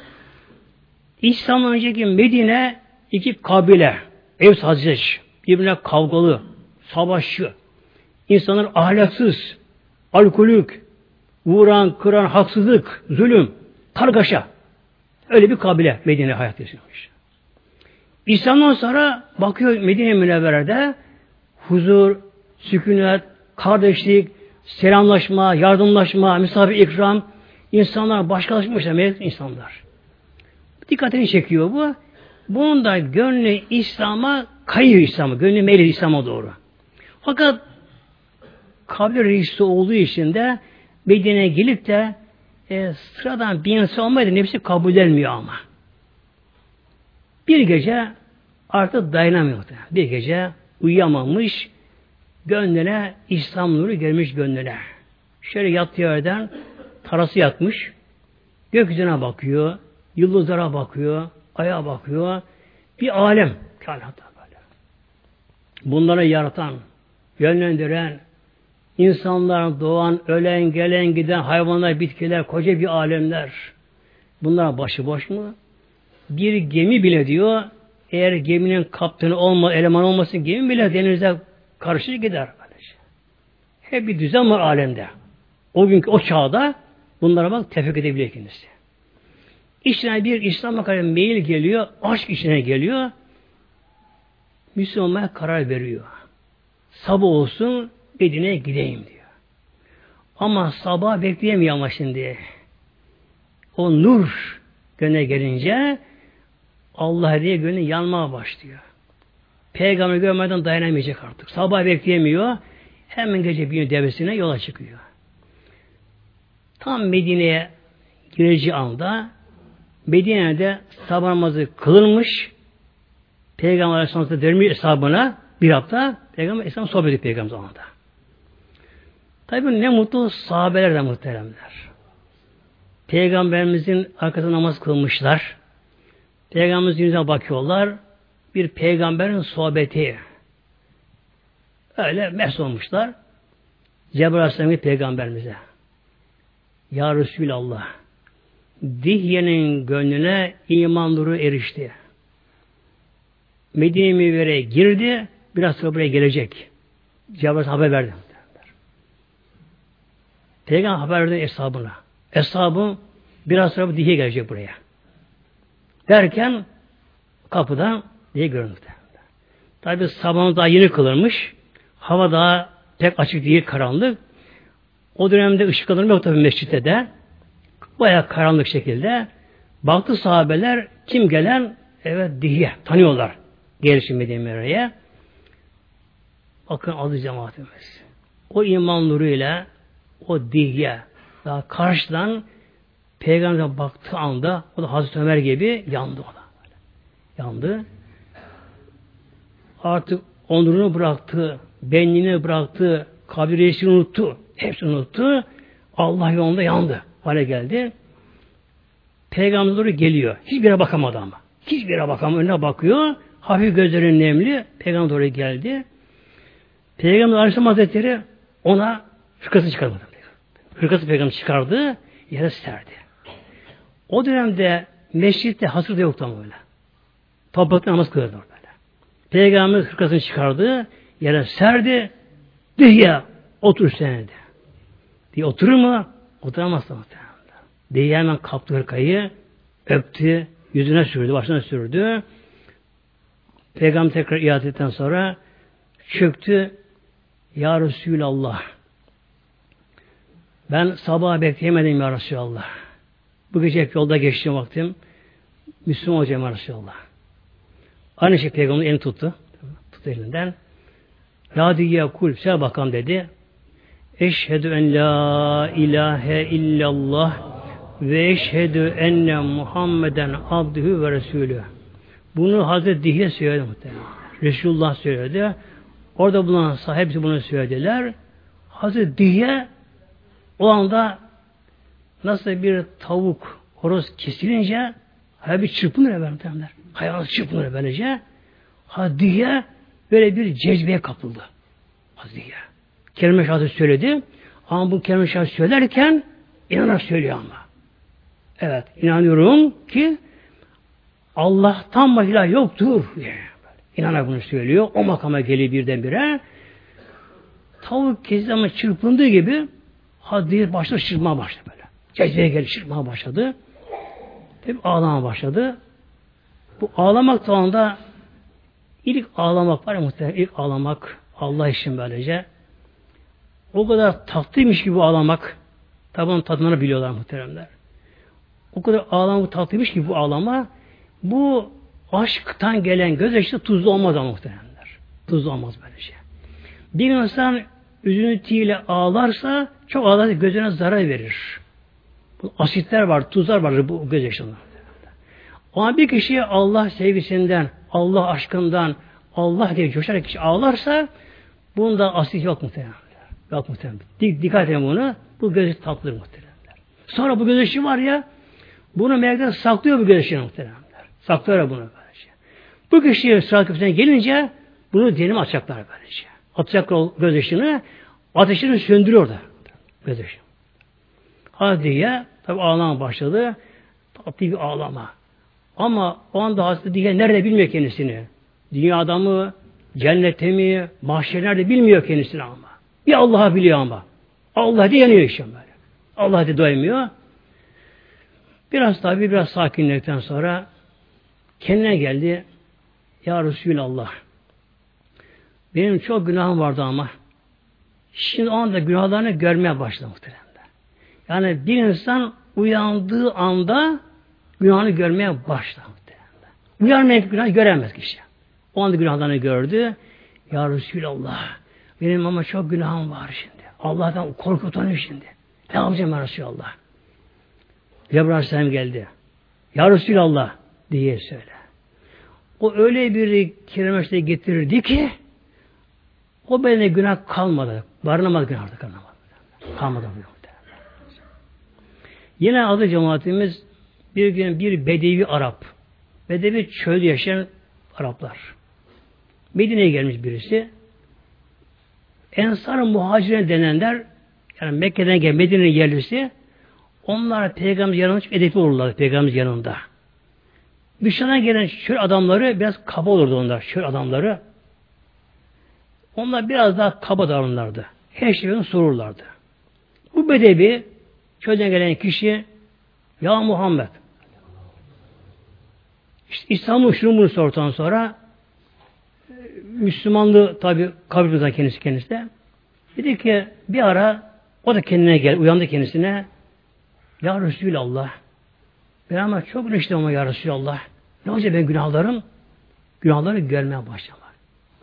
S1: İslam'dan önceki Medine iki kabile, ev Hazreç, birbirine kavgalı, savaşçı, insanlar ahlaksız, alkolük, vuran, kıran, haksızlık, zulüm, kargaşa. Öyle bir kabile Medine hayat yaşamış. İslam'dan sonra bakıyor Medine Münevvere'de huzur, sükunet, kardeşlik, selamlaşma, yardımlaşma, misafir ikram, insanlar başkalaşmışlar, melek insanlar. Dikkatini çekiyor bu. Bunun da gönlü İslam'a kayıyor İslam'a, gönlü meyli İslam'a doğru. Fakat kabir reisi olduğu için de Medine'ye gelip de e, sıradan bir insan olmaydı nefsi kabul edilmiyor ama. Bir gece artık dayanamıyor. Bir gece uyuyamamış, gönlüne İslam nuru gelmiş gönlüne. Şöyle yattığı yerden tarası yatmış, gökyüzüne bakıyor, yıldızlara bakıyor, aya bakıyor. Bir alem kainatta böyle. Bunları yaratan, yönlendiren, insanlar doğan, ölen, gelen, giden, hayvanlar, bitkiler, koca bir alemler. Bunlar başıboş mu? Bir gemi bile diyor, eğer geminin kaptanı olma, eleman olmasın gemi bile denize karşı gider. Böylece. Hep bir düzen var alemde. O günkü o çağda bunlara bak tefek edebiliyor kendisi. İçine bir İslam'a karşı meyil geliyor, aşk içine geliyor. Müslüman'a karar veriyor. Sabah olsun Medine'ye gideyim diyor. Ama sabah bekleyemiyor ama şimdi. O nur gönle gelince Allah diye gönlü yanmaya başlıyor. Peygamber görmeden dayanamayacak artık. Sabah bekleyemiyor. Hemen gece bir devesine yola çıkıyor. Tam Medine'ye gireceği anda Medine'de sabah namazı kılınmış. Peygamber Aleyhisselam'da vermiş hesabına bir hafta Peygamber Aleyhisselam sohbet ediyor Peygamber zamanında. Tabi ne mutlu sahabeler de muhteremler. Peygamberimizin arkasında namaz kılmışlar. Peygamberimizin yüzüne bakıyorlar. bir peygamberin sohbeti. Öyle mes olmuşlar. Cebrail Aleyhisselam'ın peygamberimize. Ya Resulallah Dihye'nin gönlüne iman nuru erişti. Medine Münevvere'ye girdi. Biraz sonra buraya gelecek. Cebrail haber verdi. Peygamber haber verdi eshabına. Eshabı biraz sonra Dihye gelecek buraya. Derken kapıdan diye göründü. Tabi sabahın daha yeni kılırmış. Hava daha pek açık değil, karanlık. O dönemde ışıklandırma yok tabi mescitte de. Baya karanlık şekilde. Baktı sahabeler kim gelen? Evet diye tanıyorlar. Gelişim Medine'ye. Bakın adı cemaatimiz. O iman nuruyla o diye daha karşıdan Peygamber'e baktığı anda o da Hazreti Ömer gibi yandı o da. Yandı. Artık onurunu bıraktı, benliğini bıraktı, kabir unuttu. Hepsini unuttu. Allah yolunda yandı. Hale geldi. Peygamber doğru geliyor. Hiçbir yere bakamadı ama. Hiçbir yere bakamadı. Önüne bakıyor. Hafif gözlerinin nemli. Peygamber doğru geldi. Peygamber Aleyhisselam Hazretleri ona hırkasını çıkarmadı. Hırkası peygamber çıkardı. Yere serdi. O dönemde mescitte hasır da yoktu ama öyle. Toprakta namaz kılıyordu böyle. Peygamber hırkasını çıkardı. Yere serdi. Diye otur sen Diye oturur mu? Oturamaz da muhtemelen. Diye hemen kaptı hırkayı, öptü, yüzüne sürdü, başına sürdü. Peygamber tekrar iade ettikten sonra çöktü. Ya Resulallah. Ben sabah bekleyemedim ya Resulallah. Bu gece hep yolda geçtiğim vaktim. Müslüman olacağım Resulallah. Aynı şey Peygamber elini tuttu. Tuttu elinden. Ya diye kul. Söyle bakalım dedi. Eşhedü en la ilahe illallah ve eşhedü enne Muhammeden abdühü ve resulü. Bunu Hazreti Dihye söyledi muhtemelen. Resulullah söyledi. Orada bulunan sahibi bunu söylediler. Hazreti Dihye o anda nasıl bir tavuk horoz kesilince hayal bir çırpınır efendim. Hayal çırpınır böylece. Hadiye böyle bir cezbeye kapıldı. Hadiye. Kelime şahsı söyledi. Ama bu kelime şahsı söylerken inanarak söylüyor ama. Evet, inanıyorum ki Allah'tan başka yoktur diye. İnanarak bunu söylüyor. O makama geliyor birdenbire. Tavuk kesti ama çırpındığı gibi Hadiye başladı çırpmaya başladı böyle. Cezbeye gelip çırpmaya başladı. Tabi ağlamaya başladı. Bu ağlamak da ilk ağlamak var ya muhtemelen ilk ağlamak Allah için böylece o kadar tatlıymış gibi ağlamak. Tabi onun tadını biliyorlar muhteremler. O kadar ağlamak tatlıymış gibi bu ağlama. Bu aşktan gelen gözyaşı tuzlu olmaz ama muhteremler. Tuzlu olmaz böyle şey. Bir insan üzüntüyle ağlarsa çok ağlarsa gözüne zarar verir. Asitler var, tuzlar var bu gözyaşında. Ama bir kişi Allah sevgisinden, Allah aşkından, Allah diye coşarak kişi ağlarsa bunda asit yok muhtemelen. Yok muhtemelen. Dik, dikkat edin bunu. Bu gözü tatlıdır muhtemelen. Sonra bu gözyaşı var ya bunu melekler saklıyor bu gözyaşını muhtemelen. Saklıyor bunu böylece. Bu kişiye sırat köprüsüne gelince bunu diyelim açacaklar böylece. Atacaklar o gözyaşını ateşini söndürüyor da gözyaşı. Hadi ya tabi ağlama başladı. Tatlı bir ağlama. Ama o anda Hazreti diye nerede bilmiyor kendisini. Dünyada mı, cennette mi, mahşer nerede bilmiyor kendisini ama. Bir Allah'a biliyor ama. Allah diye yanıyor işte böyle. Allah diye doymuyor. Biraz tabi biraz sakinlikten sonra kendine geldi. Ya Resulallah. Benim çok günahım vardı ama şimdi o anda günahlarını görmeye başladı muhtemelen. Yani bir insan uyandığı anda günahını görmeye başladı. Uyanmayıp günah göremez kişi. O anda günahlarını gördü. Ya Resulallah benim ama çok günahım var şimdi. Allah'tan korku utanıyor şimdi. Ne yapacağım ya Resulallah? Cebrail Aleyhisselam geldi. Ya Resulallah diye söyle. O öyle bir kelimeşte getirirdi ki o bedene günah kalmadı. Barınamadı günah artık kalmadı. Kalmadı Yine adı cemaatimiz bir gün bir bedevi Arap. Bedevi çölde yaşayan Araplar. Medine'ye gelmiş birisi. Ensar muhacire denenler yani Mekke'den gelen Medine'nin yerlisi onlar peygamber yanında çok edepli olurlar peygamber yanında. Dışarıdan gelen şöyle adamları biraz kaba olurdu onlar. Şöyle adamları. Onlar biraz daha kaba davranırlardı. Her şeyini sorurlardı. Bu bedevi köyden gelen kişi ya Muhammed işte İslam'ın şunu bunu sorduktan sonra Müslümanlığı tabi kabul eden kendisi kendisi de. Dedi ki bir ara o da kendine gel, uyandı kendisine. Ya Resulallah ben ama çok güneştim ama ya Resulallah. Ne olacak ben günahlarım? Günahları görmeye başlamak.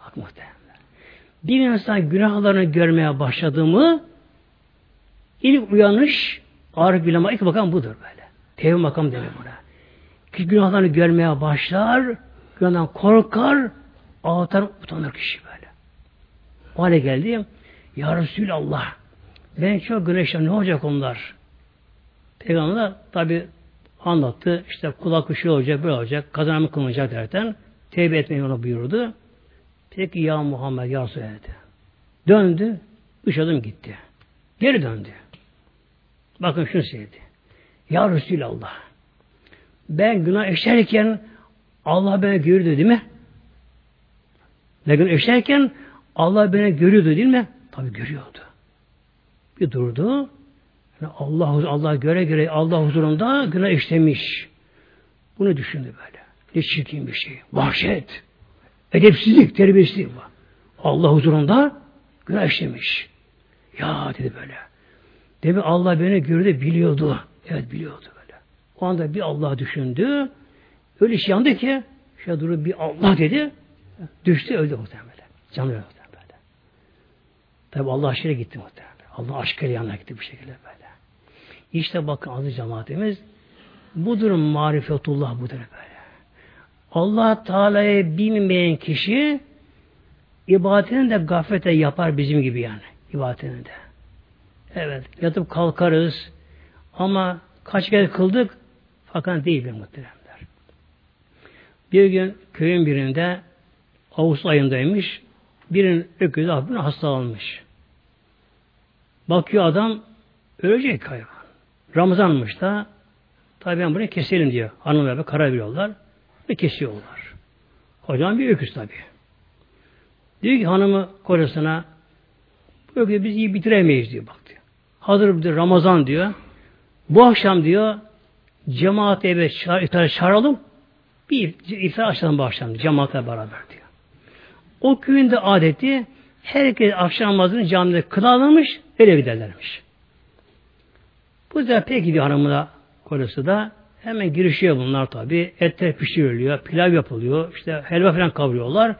S1: Bak muhtemelen. Bir insan günahlarını görmeye başladı mı ilk uyanış Arif bilema ilk bakan budur böyle. Tevbe makam denir buna. Ki günahlarını görmeye başlar, günahdan korkar, ağıtar, utanır kişi böyle. O hale geldi. Ya Resulallah ben çok güneşten ne olacak onlar? Peygamber tabi anlattı. İşte kulak kuşu olacak, böyle olacak, kazanımı kılınacak derken tevbe etmeyi ona buyurdu. Peki ya Muhammed ya Resulallah dedi. Döndü, üç adım gitti. Geri döndü. Bakın şunu söyledi. Ya Resulallah ben günah işlerken Allah beni görüyordu değil mi? Ben günah işlerken Allah beni görüyordu değil mi? Tabi görüyordu. Bir durdu. Allah Allah göre göre Allah huzurunda günah işlemiş. Bunu düşündü böyle. Ne çirkin bir şey. Vahşet. Edepsizlik, terbiyesizlik var. Allah huzurunda günah işlemiş. Ya dedi böyle. Demek Allah beni gördü, biliyordu. Evet biliyordu böyle. O anda bir Allah düşündü. Öyle şey yandı ki şey durup bir Allah dedi. Düştü öldü muhtemelen. Canı öldü böyle. Tabi Allah aşkına gitti muhtemelen. Allah aşkıyla yanına gitti bu şekilde böyle. İşte bakın aziz cemaatimiz bu durum marifetullah budur böyle. Allah Teala'yı bilmeyen kişi ibadetini de gaflete yapar bizim gibi yani. ibadetini de. Evet. Yatıp kalkarız. Ama kaç kere kıldık fakat değil bir muhteremler. Bir gün köyün birinde Ağustos ayındaymış. Birinin öküzü hafiften hastalanmış. Bakıyor adam ölecek hayvan. Ramazanmış da tabi ben burayı keselim diyor. Hanımlar bir karar veriyorlar ve kesiyorlar. Hocam bir öküz tabi. Diyor ki hanımı kocasına öküzü biz iyi bitiremeyiz diyor bak diyor. Hazır diyor Ramazan diyor. Bu akşam diyor cemaat eve çağır, çağıralım. Bir iftar açalım bu akşam cemaatle beraber diyor. O köyün de adeti herkes akşam namazını camide kılarlarmış, öyle giderlermiş. Bu da peki diyor hanımı kocası da hemen girişiyor bunlar tabi. Etler pişiriliyor, pilav yapılıyor, işte helva falan kavuruyorlar.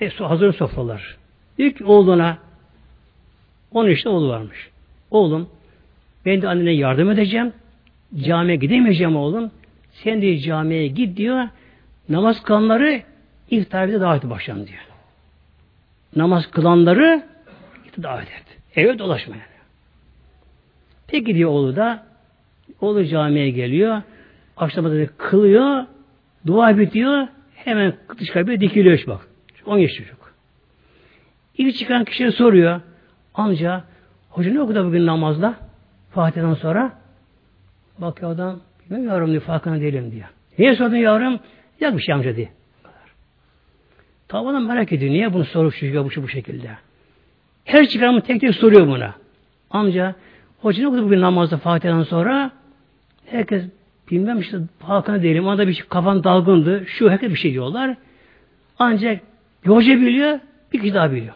S1: E, hazır sofralar. İlk oğluna onun işte oğlu varmış. Oğlum ben de annene yardım edeceğim. Camiye gidemeyeceğim oğlum. Sen de camiye git diyor. Namaz kılanları iftar bize davet başlayalım diyor. Namaz kılanları davet et. Eve dolaşma yani. Peki diyor oğlu da oğlu camiye geliyor. Akşamda kılıyor. Dua bitiyor. Hemen dış kapıya dikiliyor bak. 10 yaş çocuk. İlk çıkan kişiye soruyor. Amca Hoca ne okudu bugün namazda? Fatiha'dan sonra. Bak ya adam bilmem yavrum diyor farkına değilim diyor. Niye sordun yavrum? Yok bir şey amca diye. Tabi merak ediyor. Niye bunu sorup çocuğa bu, bu şekilde? Her çıkarımı tek tek soruyor buna. Amca hoca ne okudu bugün namazda Fatiha'dan sonra? Herkes bilmem işte farkına değilim. Onda bir şey, kafan dalgındı. Şu herkes bir şey diyorlar. Ancak hoca biliyor, bir kişi daha biliyor.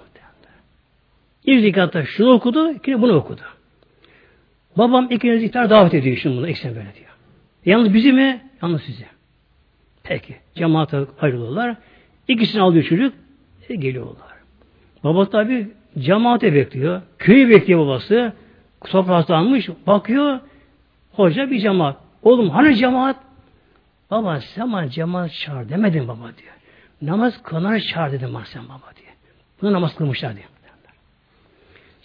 S1: İlk zekatta şunu okudu, ikinci bunu okudu. Babam ikinci zikrar davet ediyor şimdi bunu, eksen böyle diyor. Yalnız bizi mi? Yalnız sizi. Peki. Cemaate ayrılıyorlar. İkisini alıyor çocuk, e, geliyorlar. Baba tabi cemaate bekliyor. Köyü bekliyor babası. Sofrası almış, bakıyor. Hoca bir cemaat. Oğlum hani cemaat? Baba sen bana cemaat çağır demedin baba diyor. Namaz kılana çağır dedim bana sen baba diyor. Bunu namaz kılmışlar diyor.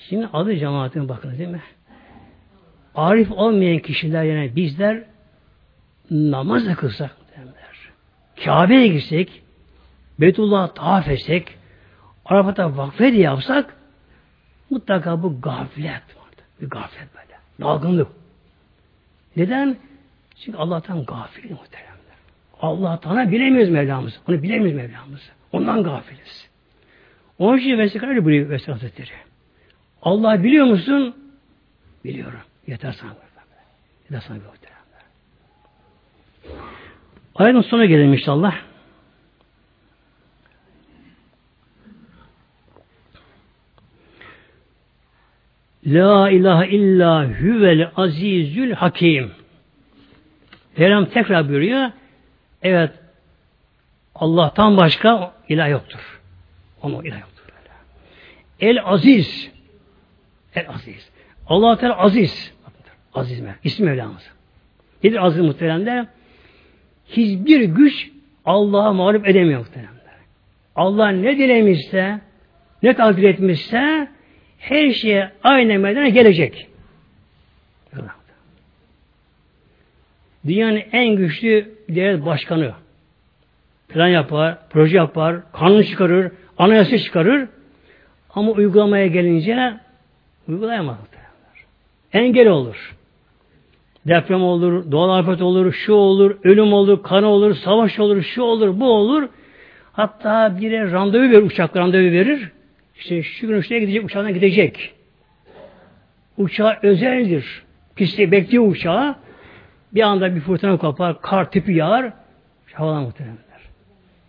S1: Şimdi adı cemaatine bakın değil mi? Arif olmayan kişiler yani bizler namaz da kılsak derler. Kabe'ye girsek, Beytullah'a tavaf etsek, Arafat'a vakfe diye yapsak, mutlaka bu gaflet vardı. Bir gaflet böyle. Dalgınlık. Neden? Çünkü Allah'tan gafil muhteremler. Allah'tan bilemiyoruz Mevlamızı. Onu bilemiyoruz Mevlamızı. Ondan gafiliz. Onun için Vesikari buyuruyor Vesik Hazretleri. Allah biliyor musun? Biliyorum. Yeter sana. Yeter sana muhteremler. Ayetin sonuna gelelim inşallah. La ilahe illa huvel azizül hakim. Peygamber tekrar buyuruyor. Evet Allah'tan başka ilah yoktur. Onun ilah yoktur. El aziz. El aziz. Allah Teala aziz. Aziz mi? İsmi Mevlamız. Nedir aziz muhteremler? Hiçbir güç Allah'a mağlup edemiyor muhteremler. Allah ne dilemişse, ne takdir etmişse her şeye aynı meydana gelecek. Dünyanın en güçlü devlet başkanı plan yapar, proje yapar, kanun çıkarır, anayasa çıkarır ama uygulamaya gelince uygulayamaz. Engel olur. Deprem olur, doğal afet olur, şu olur, ölüm olur, kan olur, savaş olur, şu olur, bu olur. Hatta bire randevu verir, uçak randevu verir. İşte şu gün uçağa gidecek, uçağına gidecek. Uçağı özeldir. Pistte bekliyor uçağı. Bir anda bir fırtına kopar, kar tipi yağar. Havadan muhteremler.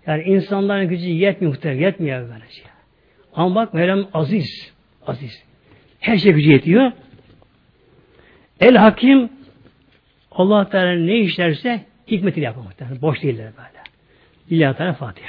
S1: Yani insanların gücü yetmiyor muhterem, yetmiyor böylece. Ama bak Mevlam aziz, aziz. Her şey gücü yetiyor. El Hakim Allah Teala ne işlerse hikmetiyle yapar. Boş değiller böyle. Lillahi Teala Fatiha.